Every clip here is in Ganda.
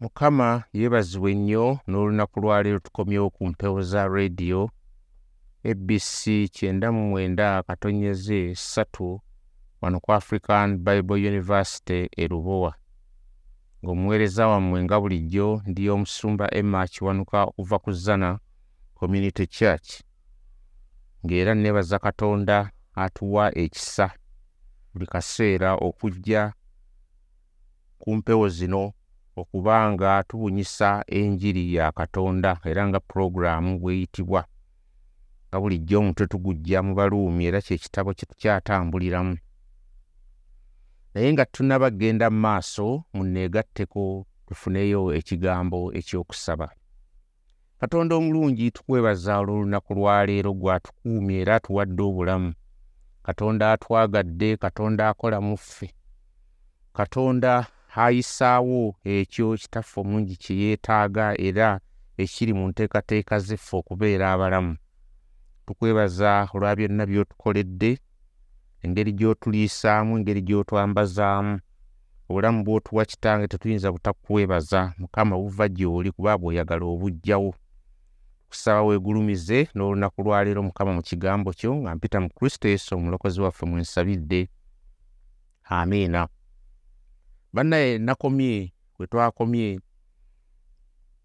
mukama yeebazibwe nnyo n'olunaku lwaleero tukomyewo ku mpewo za rediyo abc kyenda mu mwenda katonyeze ssatu wano ku african bible university e lubowa. Ng'omuweereza wammwe nga bulijjo ndi omusumba emma kiwanuka okuva ku zana community church. Ng'era neebaza katonda atuwa ekisa buli kaseera okujja ku mpewo zino okuba nga tubunyisa enjiri ya katonda era nga pulogulaamu bweyitibwa. Nga bulijjo omutwe tugujja mu baluumi era kyekitabo kye tukyatambuliramu. Naye nga tunaba genda mu maaso munneegatteko tufuneyo ekigambo ekyokusaba. Katonda omulungi tukwebaza olw'olunaku lwaleero gwatukuumye era atuwadde obulamu. Katonda atwagadde katonda akola mu ffe. Katonda ayisaawo ekyo kitaffe omulungi kye yeetaaga era ekiri mu nteekateeka zeffe okubeera abalamu. Tukwebaza olwa byonna by'otukoledde engeri gy'otuliisaamu engeri gy'otwambazaamu. Obulamu bw'otuwa kitange tetuyinza butakwebaza mukama buva gy'oli kuba bw'oyagala obuggyawo. Kusaba weegulumize n'olunaku lwaleero mukama mu kigambo kyo nga mpita mu kristo yesu omulokozi waffe mwensabidde. Amiina bannaye nakomye we twakomye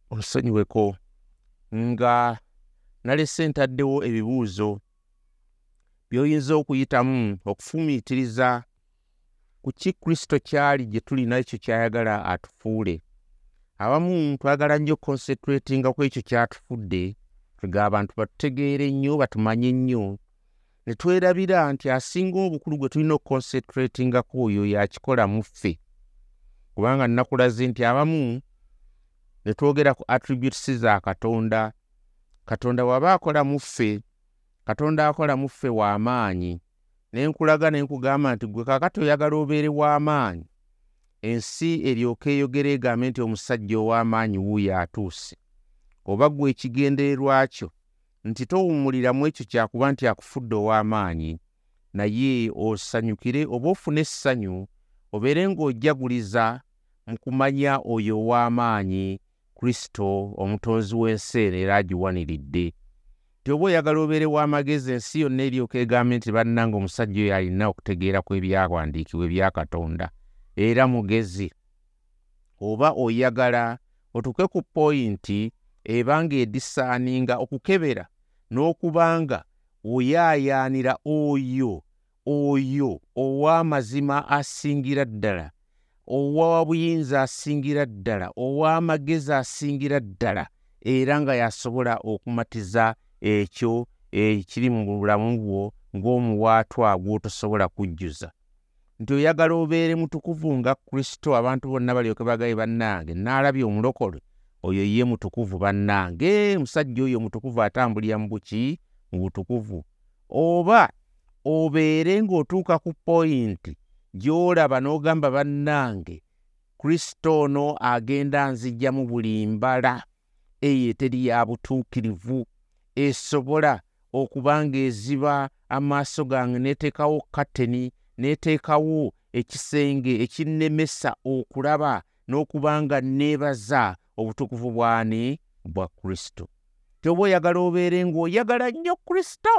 onsonyiweko nga nalese ntaddewo ebibuuzo by'oyinza okuyitamu okufumiitiriza ku ki kristo kyali gye tulina ekyo ky'ayagala atufuule. Abamu twagala nnyo konsentratinga ku ekyo kyatufudde twega abantu batutegeere nnyo batumanye nnyo. Ne twerabira nti asinga obukulu gwe tulina okukonsentratingako oyo yakikola mu ffe kubanga nnakulaze nti abamu ne twogera ku attributes za katonda. Katonda waba akola mu ffe katonda akola mu ffe w'amaanyi ne nkulaga ne nkugamba nti gwe kaakati oyagala obeere w'amaanyi ensi eryoka eyogera egambe nti omusajja ow'amaanyi wuuyo atuuse. Oba ggwe ekigendererwa kyo nti towummuliramu ekyo kyakuba nti akufudde ow'amaanyi naye osanyukire oba ofune essanyu obeere ng'ojaguliza mu kumanya oyo ow'amaanyi kristo omutonzi w'ensi eno era agiwaniridde. Ti oba oyagala obeere w'amagezi ensi yonna eryoka egambe nti bannanga omusajja oyo alina okutegeera ku ebyawandiikibwa ebya katonda era mugezi. Oba oyagala otuuke ku poyinti eba ng'edisaaninga okukebera n'okubanga oyaayaanira oyo oyo ow'amazima asingira ddala ow'obuyinza asingira ddala ow'amagezi asingira ddala era nga yasobola okumatiza ekyo ekiri mu bulamu bwo ng'omuwaatwa gw'otosobola kujjuza. Nti oyagala obeere mutukuvu nga kristo abantu bonna balyoke bagaye bannange naalabye omulokole oyo ye mutukuvu bannange musajja oyo mutukuvu atambulira mu buki mu butukuvu oba obeere ng'otuuka ku poyinti gy'olaba n'ogamba bannange kristo ono agenda nzijja mu buli mbala. Eyo eteri ya butuukirivu. Esobola okuba ng'eziba amaaso gange n'eteekawo kateni n'eteekawo ekisenge ekinnemesa okulaba n'okuba nga neebaza obutukuvu bwani bwa kristo. Ti oba oyagala obeere ng'oyagala nnyo kristo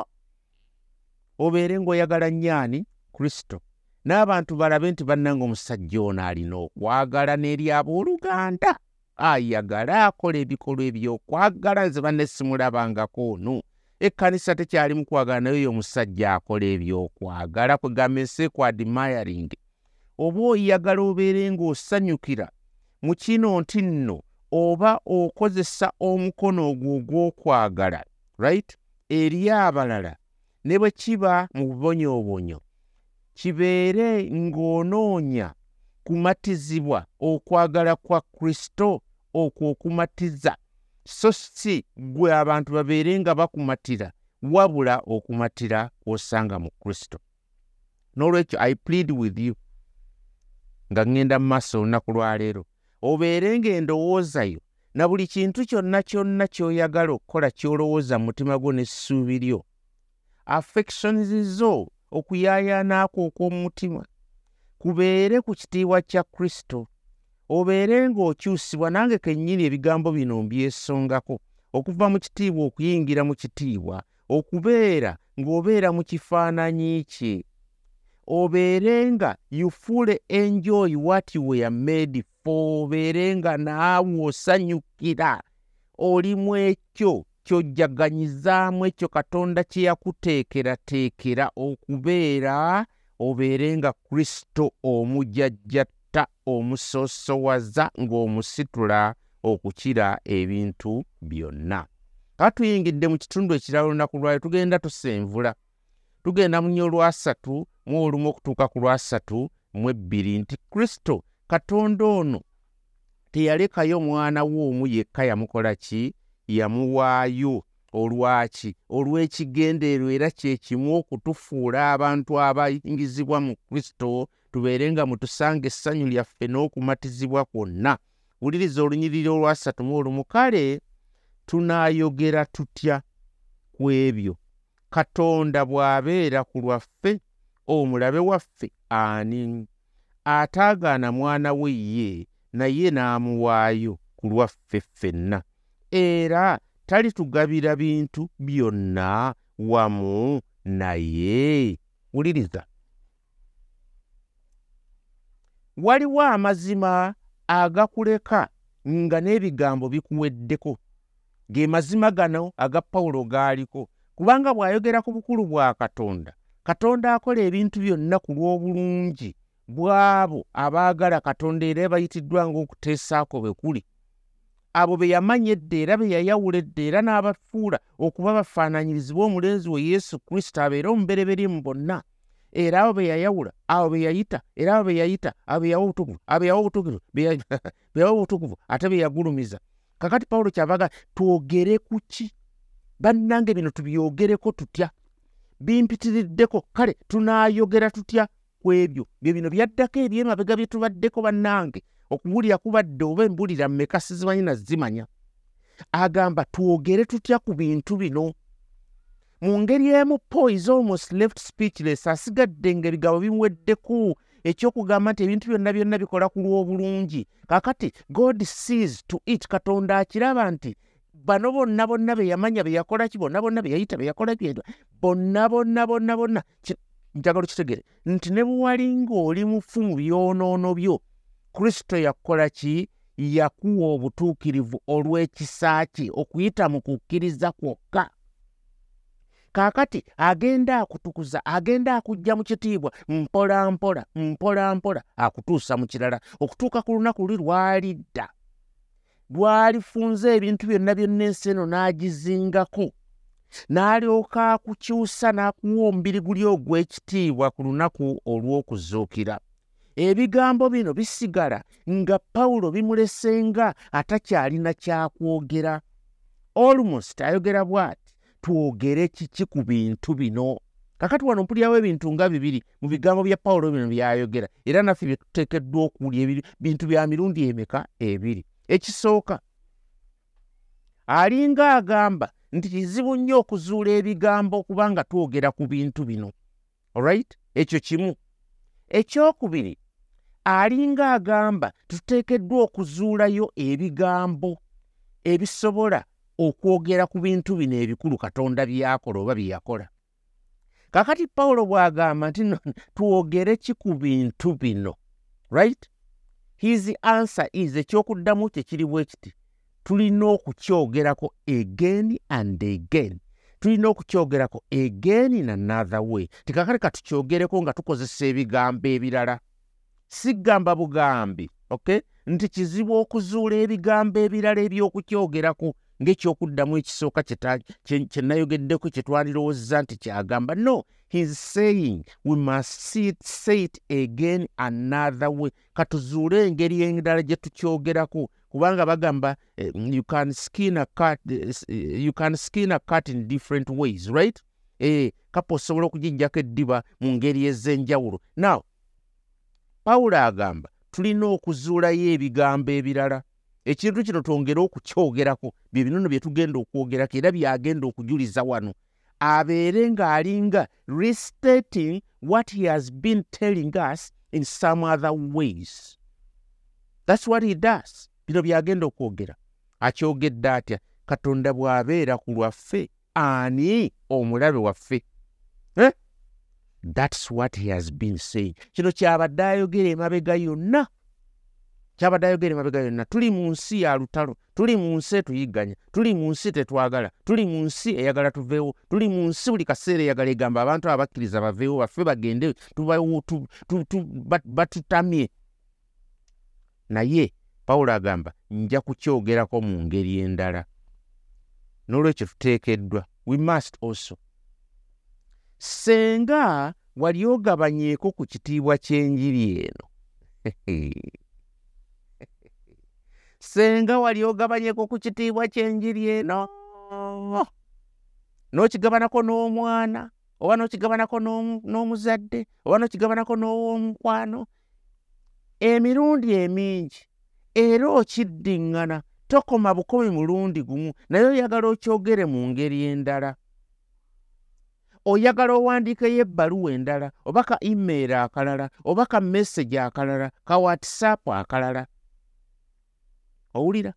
obeere ng'oyagala nnyaani kristo. N'abantu balabe nti bannanga omusajja ono alina okwagala n'eri abooluganda ayagala akola ebikolwa ebyokwagala nze banne simulabangako ono. Ekkanisa tekyalimu kwagala naye oyo omusajja akola ebyokwagala kwegamba ensi kwadimayaring oba oyagala obeere ng'osanyukira mu kino nti nno oba okozesa omukono ogwo ogw'okwagala right? Eri abalala ne bwe kiba mu bubonyoobonyo. Kibeere ng'onoonya kumatizibwa okwagala kwa kristo okwo okumatiza. So si gwe abantu babeere nga bakumatira wabula okumatira kw'osanga mu kristo. N'olwekyo i plead with you nga ŋŋenda mu maaso olunaku lwaleero obeere ng'endowooza yo na buli kintu kyonna kyonna ky'oyagala okukola ky'olowooza mu mutima gwo n'essuubi lyo affections zo okuyaayaana kwo okw'omu mutima kubeere ku kitiibwa kya kristo. Obeere ng'okyusibwa nange kennyini ebigambo bino mbyesongako. Okuva mu kitiibwa okuyingira mu kitiibwa okubeera ng'obeera mu kifaananyi kye. Obeere nga you fully enjoy what you were made for. Obeere nga naawe osanyukira. Olimu ekyo ky'ojjaganyizaamu ekyo katonda kye yakuteekerateekera okubeera obeere nga kristo omujajjatta omusoosowaza ng'omusitula okukira ebintu byonna. Ka tuyingidde mu kitundu ekirala olunaku lwayo tugenda tusenvula. Tugenda mu nnyo olwasatu mu olumu okutuuka ku lwasatu mu ebbiri nti kristo katonda ono teyalekayo mwana we omu yekka yamukola ki yamuwaayo. Olwaki? Olw'ekigendeerwa era kye kimu okutufuula abantu abayingizibwa mu kristo. Tubeere nga mutusanga essanyu lyaffe n'okumatizibwa kwonna. Wuliriza olunyiriri olwasatu mu olumu kale tunaayogera tutya ku ebyo? Katonda bw'abeera ku lwaffe omulabe waffe ani? Ataagaana mwana we ye naye n'amuwaayo ku lwaffe ffenna era talitugabira bintu byonna wamu naye. Wuliriza. Waliwo amazima agakuleka nga n'ebigambo bikuweddeko. Ge mazima gano aga pawulo gaaliko. Kubanga bw'ayogera ku bukulu bwa katonda katonda akola ebintu byonna ku lw'obulungi bw'abo abaagala katonda era bayitiddwa ng'okuteesaako bwe kuli abo be yamanya edda era be yayawula edda era n'abafuula okuba bafaananyirizibwa omulenzi we yesu kristo abeere omubereberye mu bonna. Era abo be yayawula abo be yayita era abo be yayita abo be yawa obutukuvu abo be yawa obutukuvu be yawa obutukuvu ate be yagulumiza. Kakati pawulo kyavaga twogere ku ki? Bannange bino tubyogereko tutya? Bimpitiriddeko kale tunaayogera tutya ku ebyo bye bino byaddako ebyemabega bye tubaddeko bannange okuwulira kubadde oba embulira mmeka sizimanyi nazimanya agamba twogere tutya ku bintu bino? Mu ngeri emu paul is almost left speechless asigadde ngaebigambo bimuweddeko ekyokugamba nti ebintu byonna byonna bikola ku lw'obulungi. Kakati god sees to it. Katonda akiraba nti bano bonna bonna be yamanya be yakola ki? Bonna bonna be yayita be yakola ki? Bonna bonna bonna bonna. Njagala okitegere nti ne bwewali ng'oli mufu mu byonoono byo kristo yakola ki? Yakuwa obutuukirivu olw'ekisa kye okuyita mu kukkiriza kwokka. Kaakati agenda akutukuza agenda akujja mu kitiibwa mpola mpola mpola mpola akutuusa mu kirala. Okutuuka ku lunaku luli lwalidda lwalifunza ebintu byonna byonna ensi eno n'agizingako. N'alyoka akukyusa n'akuwa omubiri guli ogw'ekitiibwa ku lunaku olw'okuzuukira ebigambo bino bisigala nga pawulo bimulesenga atakyalina kyakwogera. Almost ayogera bw'ati twogere kiki ku bintu bino? Kakati wano mpulirawo ebintu nga bibiri mu bigambo bya pawulo bino byayogera era naffe bye tuteekeddwa okuwulya bintu bya mirundi emeka ebiri? Ekisooka alinga agamba nti kizibu nnyo okuzuula ebigambo kubanga twogera ku bintu bino. Olright ekyo kimu. Ekyokubiri alinga agamba tuteekeddwa okuzuulayo ebigambo ebisobola okwogera ku bintu bino ebikulu katonda byakola oba bye yakola kakati pawulo bw'agamba nti twogere ki ku bintu bino? Right? His answer is ekyokuddamu kye kiri bwe kiti tulina okukyogerako again and again. Tulina okukyogerako again in another way. Tikakale katukyogereko nga tukozesa ebigambo ebirala sigamba bugambi okay nti kizibu okuzuula ebigambo ebirala ebyokukyogerako ng'ekyokuddamu ekisooka kye nayogeddeko kye twalirowozza nti kyagamba no heis saying we must see it, say it again another way. Katuzuule engeri endala gye tukyogerako kubanga bagamba uh, you can skin a cat, uh, you can skin a cat in different ways right? Eh, kapa osobola okugijjako eddiba mu ngeri ez'enjawulo. Now pawulo agamba tulina okuzuulayo ebigambo ebirala. Ekintu kino twongere okukyogerako bye binono bye tugenda okwogerako era byagenda okujuliza wano. Abeere ng'alinga restating what he has been telling us in some other ways. Thats what he does. Bino byagenda okwogera. Akyogedde atya? Katonda bw'abeera ku lwaffe ani omulabe waffe? Eh? Thats what he has been saying. Kino kyabadde ayogera emabega yonna kyabadde ayogera emabega yonna tuli mu nsi ya lutalo tuli mu nsi etuyigganya tuli mu nsi tetwagala tuli mu nsi eyagala tuveewo tuli mu nsi buli kaseera eyagala egamba abantu abakkiriza baveewo baffe bagende batutamye. Naye pawulo agamba nja kukyogerako mu ngeri endala. N'olwekyo tuteekeddwa. We must also senga wali ogabanyeeko ku kitiibwa ky'enjiri eno. Senga wali ogabanyeko ku kitiibwa ky'enjiri eno. N'okigabanako n'omwana oba n'okigabanako n'omuzadde oba n'okigabanako n'ow'omukwano. Emirundi emingi era okiddiŋŋana tokoma bukomi mulundi gumu naye oyagala okyogere mu ngeri endala oyagala owandiikeyo ebbaluwa endala oba ka email akalala oba ka message akalala ka whatsapp akalala. Owulira?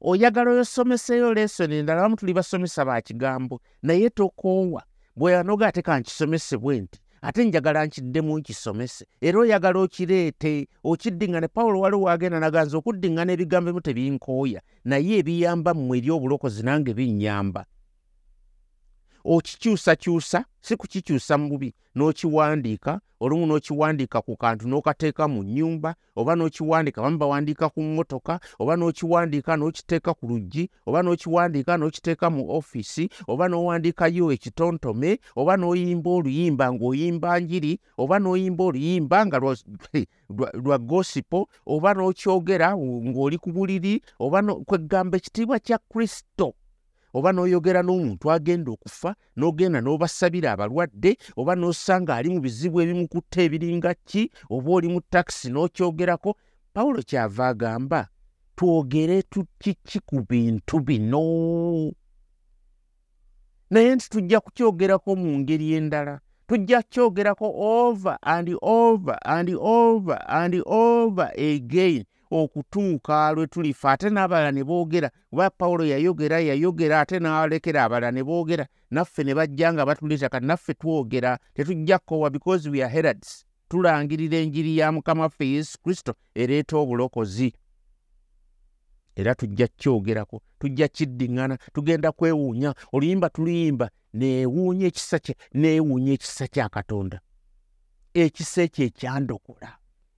Oyagala oyosomeseyo lesoni endala bamu tuli basomesa ba kigambo naye tokoowa. Bweyanoga ate kankisomesebwe nti ate njagala nkiddemu nkisomese. Era oyagala okireete okiddiŋŋane pawulo waliwo wagenda naganza okuddiŋŋana ebigambo emu tebinkooya naye ebiyamba mmwe eri obulokozi nange binnyamba okikyusakyusa si kukikyusa mu bubi n'okiwandiika olumu n'okiwandiika ku kantu n'okateeka mu nnyumba oba n'okiwandiika bamu bawandiika ku mmotoka oba n'okiwandiika n'okiteeka ku luggi oba n'okiwandiika n'okiteeka mu ofiisi oba n'owandiikayo ekitontome oba n'oyimba oluyimba ng'oyimba njiri oba n'oyimba oluyimba nga lwa gosipo oba n'okyogera ng'oli ku buliri oba kwegamba ekitiibwa kya kristo oba n'oyogera n'omuntu agenda okufa n'ogenda n'obasabira abalwadde oba n'osanga ali mu bizibu ebimukutta ebiringa ki oba oli mu takisi n'okyogerako pawulo kyava agamba twogere tukiki ku bintu bino? Naye nti tujja kukyogerako mu ngeri endala tujja kukyogerako over and over and over and over again okutuuka lwe tulifa ate n'abalala ne boogera oba pawulo yayogera yayogera ate n'alekera abalala ne boogera naffe ne bajja nga batuleeta kati naffe twogera tetujja kkowa because we are heralds tulangirira enjiri ya mukama waffe yesu kristo ereeta obulokozi. Era tujja kyogerako tujja kiddiŋŋana tugenda kwewuunya oluyimba tuluyimba neewuunya ekisa kye neewuunya ekisa kya katonda. Ekisa ekyo ekyandokola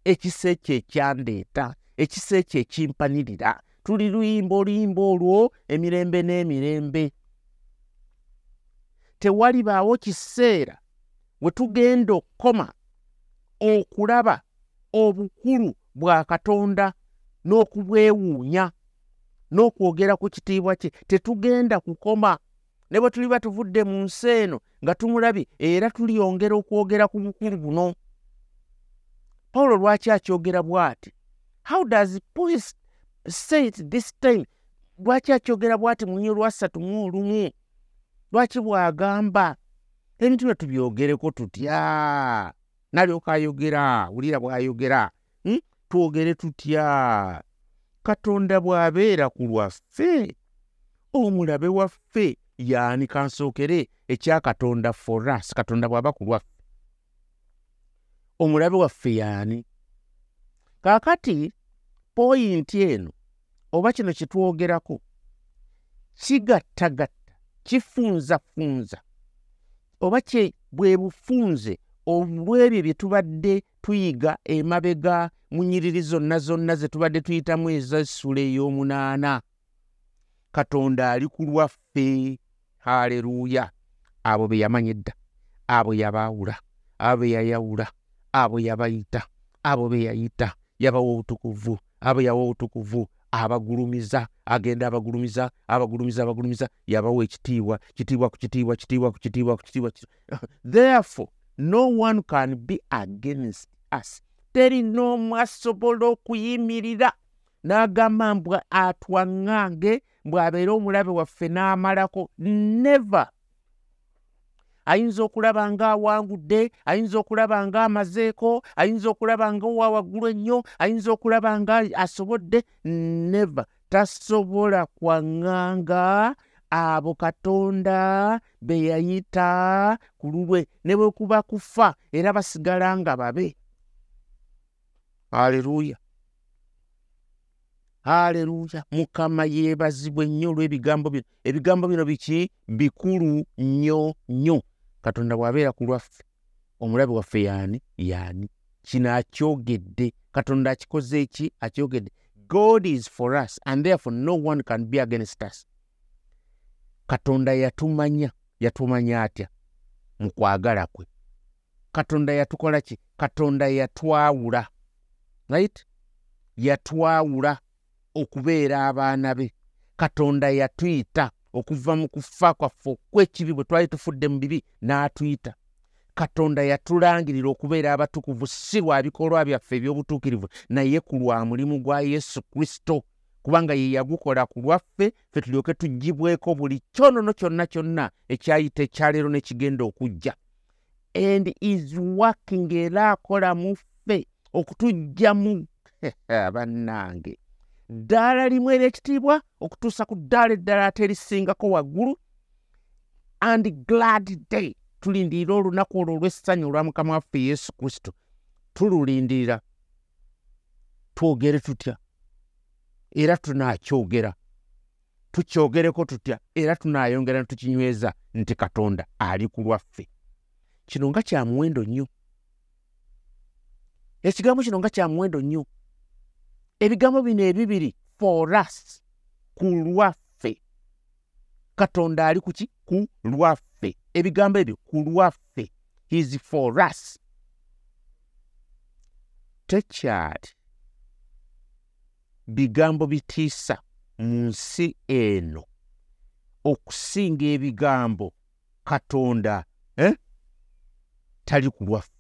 ekisa ekyo ekyandeeta ekisa ekyo ekimpanirira tuli luyimba oluyimba olwo emirembe n'emirembe. Tewalibaawo kiseera we tugenda okukoma okulaba obukulu bwa katonda n'okubwewuunya n'okwogera ku kitiibwa kye. Tetugenda kukoma. Ne bwe tuliba tuvudde mu nsi eno nga tumulabye era tulyongera okwogera ku bukulu buno. Pawulo lwaki akyogera bw'ati how does paul say it this time? Lwaki akyogera bwati munye olwasatu mu olumu? Lwaki bw'agamba? Ebintu bye tubyogereko tutya? Nalyoka ayogera wulira bw'ayogera hmm? twogere tutya? Katonda bw'abeera ku lwaffe omulabe waffe yaani kansookere ekyakatonda foras katonda bw'aba ku lwaffe. Omulabe waffe yaani kaakati poyinti eno oba kino kye twogerako kigattagatta kifunzafunza oba kye bwe bufunze olw'ebyo bye tubadde tuyiga emabega mu nyiriri zonna zonna ze tubadde tuyitamu ezessula ey'omunaana. Katonda ali ku lwaffe. Haleluuya abo be yamanya edda abo yabaawula abo be yayawula abo yabayita abo be yayita yabawa obutukuvu abo yawa obutukuvu abagulumiza agenda abagulumiza abagulumiza abagulumiza yabawa ekitiibwa kitiibwa ku kitiibwa kitiibwa ku kitiibwa ku kitiibwa. Therefore no one can be against us. Teri n'omu asobola okuyimirira. N'agamba mbwe atwaŋŋange mbw'abeere omulabe waffe n'amalako. Never ayinza okulaba ng'awangudde ayinza okulaba ng'amazeeko ayinza okulaba ngaowa waggulu ennyo ayinza okulaba nga asobodde. Neva tasobola kwaŋŋanga abo katonda be yayita ku lulwe ne bwe kuba kufa era basigala nga babe. Aleluuya haleluya mukama yeebazibwa ennyo olw'ebigambo bino. Ebigambo bino biki? Bikulu nnyo nnyo katonda bw'abeera ku lwaffe omulabe waffe yaani yaani? Kino akyogedde katonda akikoze eki akyogedde. God is for us and therefore no one can be against us. Katonda yatumanya yatumanya atya? Mu kwagala kwe. Katonda yatukola ki? Katonda yatwawula right? Yatwawula okubeera abaana be. Katonda yatuyita okuva mu kufa kwaffe okw'ekibi bwe twali tufudde mu bibi n'atuyita. Katonda yatulangirira okubeera abatukuvu si lwa bikolwa byaffe eby'obutuukirivu naye ku lwa mulimu gwa yesu kristo. Kubanga ye yagukola ku lwaffe ffe tulyoke tugibweko buli kyonono kyonna kyonna ekyayita ekyaleero n'ekigenda okujja. And is working era akola mu ffe okutujja mu bannange ddaala limu ery'ekitiibwa okutuusa ku ddaala eddala ate erisingako waggulu. And glad day tulindirira olunaku olwo olw'essanyu olwa mukama waffe yesu kristo. Tululindirira. Twogere tutya? Era tunaakyogera tukyogereko tutya? Era tunaayongera ne tukinyweza nti katonda ali ku lwaffe. Kino nga kya muwendo nnyo. Ekigambo kino nga kya muwendo nnyo ebigambo bino ebibiri for us ku lwaffe. Katonda ali kuki ku lwaffe. Ebigambo ebyo ku lwaffe. His for us. Tekyali bigambo bitiisa mu nsi eno okusinga ebigambo katonda eh? tali ku lwaffe.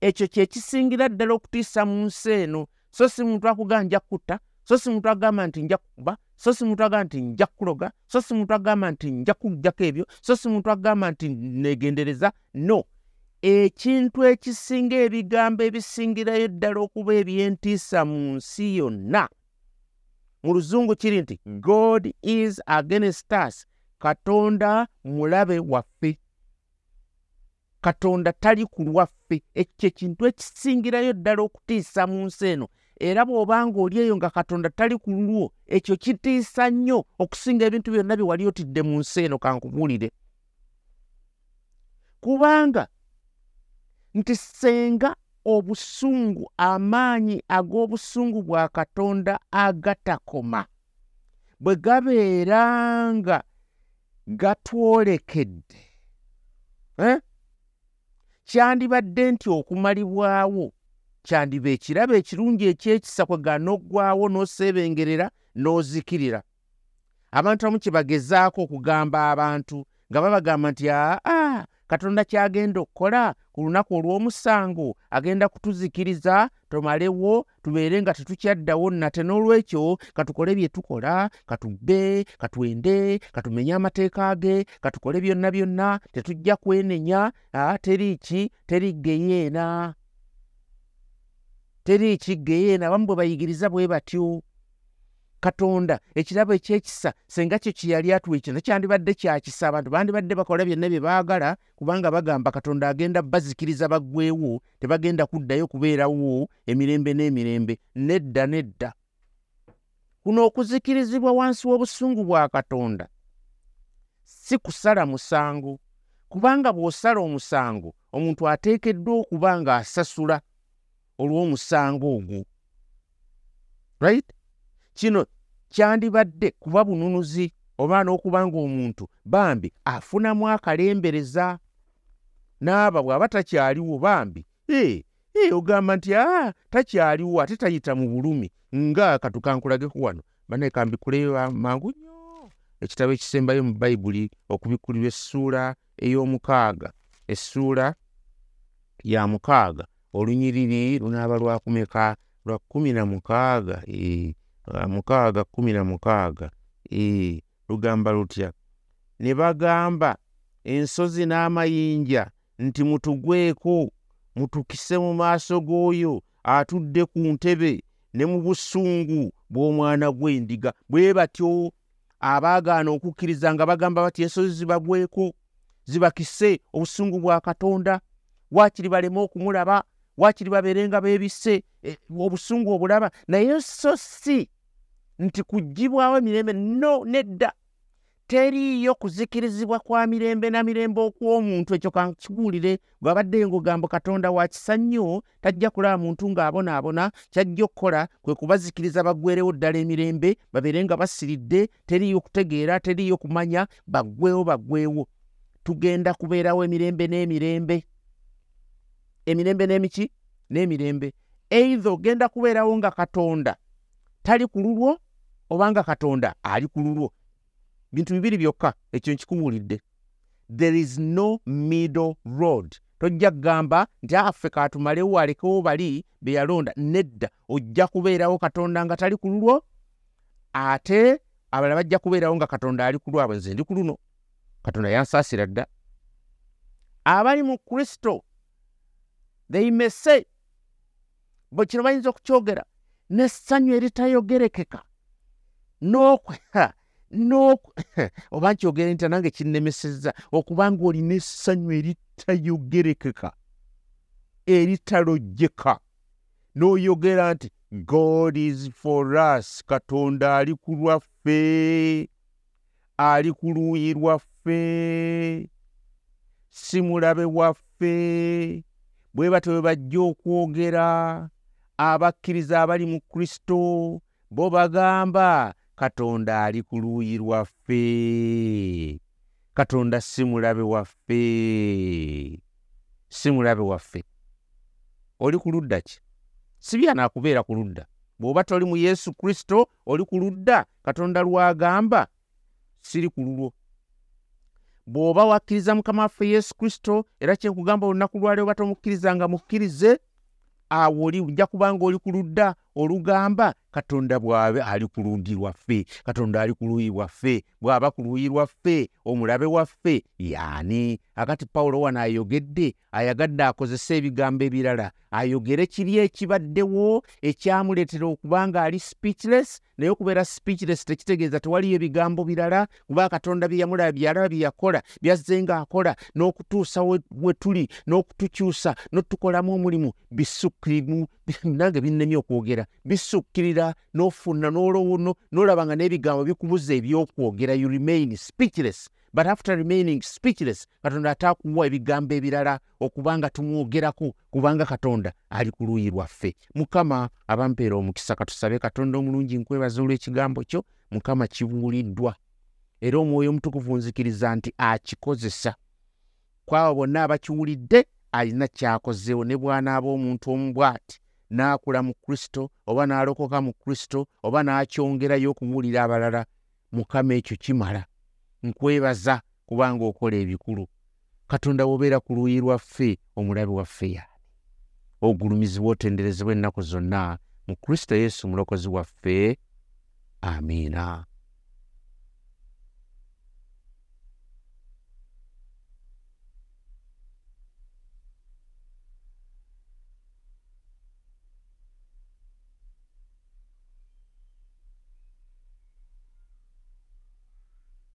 Ekyo kyekisingira ddala okutiisa mu nsi eno so si muntu akugamba nja kutta so si muntu agamba nti nja kukuba so si muntu agamba nti nja kuloga so si muntu agamba nti nja kuggyako ebyo so si muntu agamba nti negendereza no. Ekintu ekisinga ebigambo ebisingirayo ddala okuba ebyentiisa mu nsi yonna mu luzungu kiri nti god is against us. Katonda mulabe waffe. Katonda tali ku lwaffe. Ekyo ekintu ekisingirayo ddala okutiisa mu nsi eno era bw'obanga oli eyo nga katonda tali ku lulwo ekyo kitiisa nnyo okusinga ebintu byonna bye wali otidde mu nsi eno kankubuulire kubanga nti senga obusungu amaanyi ag'obusungu bwa katonda agatakoma bwe gabeeranga gatwolekedde eh? kyandibadde nti okumalibwawo kyandiba ekirabo ekirungi ekyekisa kwe ganoggwawo n'oseebengerera n'ozikirira. Abantu amu kye bagezaako okugamba abantu nga babagamba nti aa katonda kyagenda okukola ku lunaku olw'omusango agenda kutuzikiriza tumalewo tubeere nga tetukyaddawo nate n'olwekyo katukole bye tukola katubbe katwende katumenye amateeka ge katukole byonna byonna tetujja kwenenya teriiki teriggeyeena teriiki ggeyeena abamu bwe bayigiriza bwe batyo. Katonda ekirabo ekyekisa senga kyo kyeyali atuwa ekyo nakyandibadde kyakisa abantu bandibadde bakola byonna bye baagala kubanga bagamba katonda agenda bazikiriza baggwewo tebagenda kuddayo kubeerawo emirembe n'emirembe nedda nedda. Kuno okuzikirizibwa wansi w'obusungu bwa katonda si kusala musango kubanga bw'osala omusango omuntu ateekeddwa okuba ng'asasula olw'omusango ogwo. Right? Kino kyandibadde kuba bununuzi oba n'okuba ng'omuntu bambi afunamu akalembereza. N'aba bw'aba takyaliwo bambi ee ee ogamba nti aa takyaliwo ate tayita mu bulumi. Nga katukankulageko wano. Banaye kambikuleyo mangu nnyo. Ekitabo ekisembayo mu bayibuli okubikulirwa essuula ey'omukaaga essuula ya mukaaga olunyiriri lunaaba lwakumeka lwa kumi na mukaaga ee mukaaga kumi na mukaaga ee lugamba lutya? Ne bagamba ensozi n'amayinja nti mutugweko mutukise mu maaso g'oyo atudde ku ntebe ne mu busungu bw'omwana gw'endiga. Bwe batyo abaagaana okukkiriza nga bagamba bati ensozi zibagweko zibakise obusungu bwa katonda waakiri baleme okumulaba waakiri babeere nga beebisse e, obusungu obulaba naye so si nti kugibwawo emirembe no nedda. Teriiyo kuzikirizibwa kwa mirembe na mirembe okw'omuntu ekyo kankikuwulire bw'abadde ngogambo katonda wa kisa nnyo tajja kulaba muntu ng'abonaabona kyajja okukola kwe kubazikiriza baggwerewo ddala emirembe babeere nga basiridde teriiyo kutegeera teriiyo kumanya baggwewo baggwewo tugenda kubeerawo emirembe n'emirembe emirembe n'emiki n'emirembe. Eitha ogenda kubeerawo nga katonda tali ku lulwo obanga katonda ali ku lulwo. Bintu bibiri byokka ekyo nkikubuulidde there is no middle road. Tojja kugamba nti affe katumalewo alekewo bali be yalonda. Nedda ojja kubeerawo katonda nga tali ku lulwo ate abalala bajja kubeerawo nga katonda ali ku lwabwe nze ndi ku luno. Katonda yansaasira dda. Abali mu kristo they may say bwe kino bayinza okukyogera n'essanyu eritayogerekeka oba nkyogere nti nange kinnemesezza okubanga olina essanyu eritayogerekeka eritalojjeka. N'oyogera nti god is for us katonda ali ku lwaffe ali ku luuyi lwaffe si mulabe waffe bwe batyo bwe bajja okwogera abakkiriza abali mu kristo bo bagamba katonda ali ku luuyi lwaffe. Katonda si mulabe waffe. Si mulabe waffe. Oli ku ludda ki? Sibi anaakubeera ku ludda. Bw'oba toli mu yesu kristo oli ku ludda katonda lwagamba siri ku lulwo bw'oba wakkiriza mukama waffe yesu kristo era kyenkugamba olunaku lwaleo oba tomukkirizanga mukkirize awo oli ojja kubanga oli ku ludda olugamba katonda bw'abe ali ku lundi lwaffe katonda ali ku luuyi lwaffe bw'aba ku luuyi lwaffe omulabe waffe yaani? Akati pawulo wano ayogedde ayagadde akozesa ebigambo ebirala ayogere kiri ekibaddewo ekyamuleetera okuba nga ali speechless naye okubeera speechless tekitegeeza tewaliyo ebigambo birala kuba katonda bye yamulaba byalaba bye yakola byazze ng'akola n'okutuusa we tuli n'okutukyusa n'otukolamu omulimu bisukkirimu nange binnemye okwogera bisukkirira n'ofuna n'olaba nga n'ebigambo bikubuza ebyokwogera you remain speechless. But after remaining speechless katonda ate akuwa ebigambo ebirala okubanga tumwogerako kubanga katonda ali ku luuyi lwaffe. Mukama abampeera omukisa katusabe katonda omulungi nkwebaza olw'ekigambo kyo. Mukama kibuuliddwa. Era omwoyo omutukuvu nzikiriza nti akikozesa. Kwabo bonna abakiwulidde alina kyakozeewo ne bw'anaaba omuntu omu bw'ati n'akula mu kristo oba n'alokoka mu kristo oba n'akyongerayo okubuulira abalala mukama ekyo kimala. Nkwebaza kubanga okola ebikulu. Katonda wobeera ku luuyi lwaffe omulabe waffe yaani ogulumizibwa otenderezebwa ennaku zonna mu kristo yesu omulokozi waffe. Amiina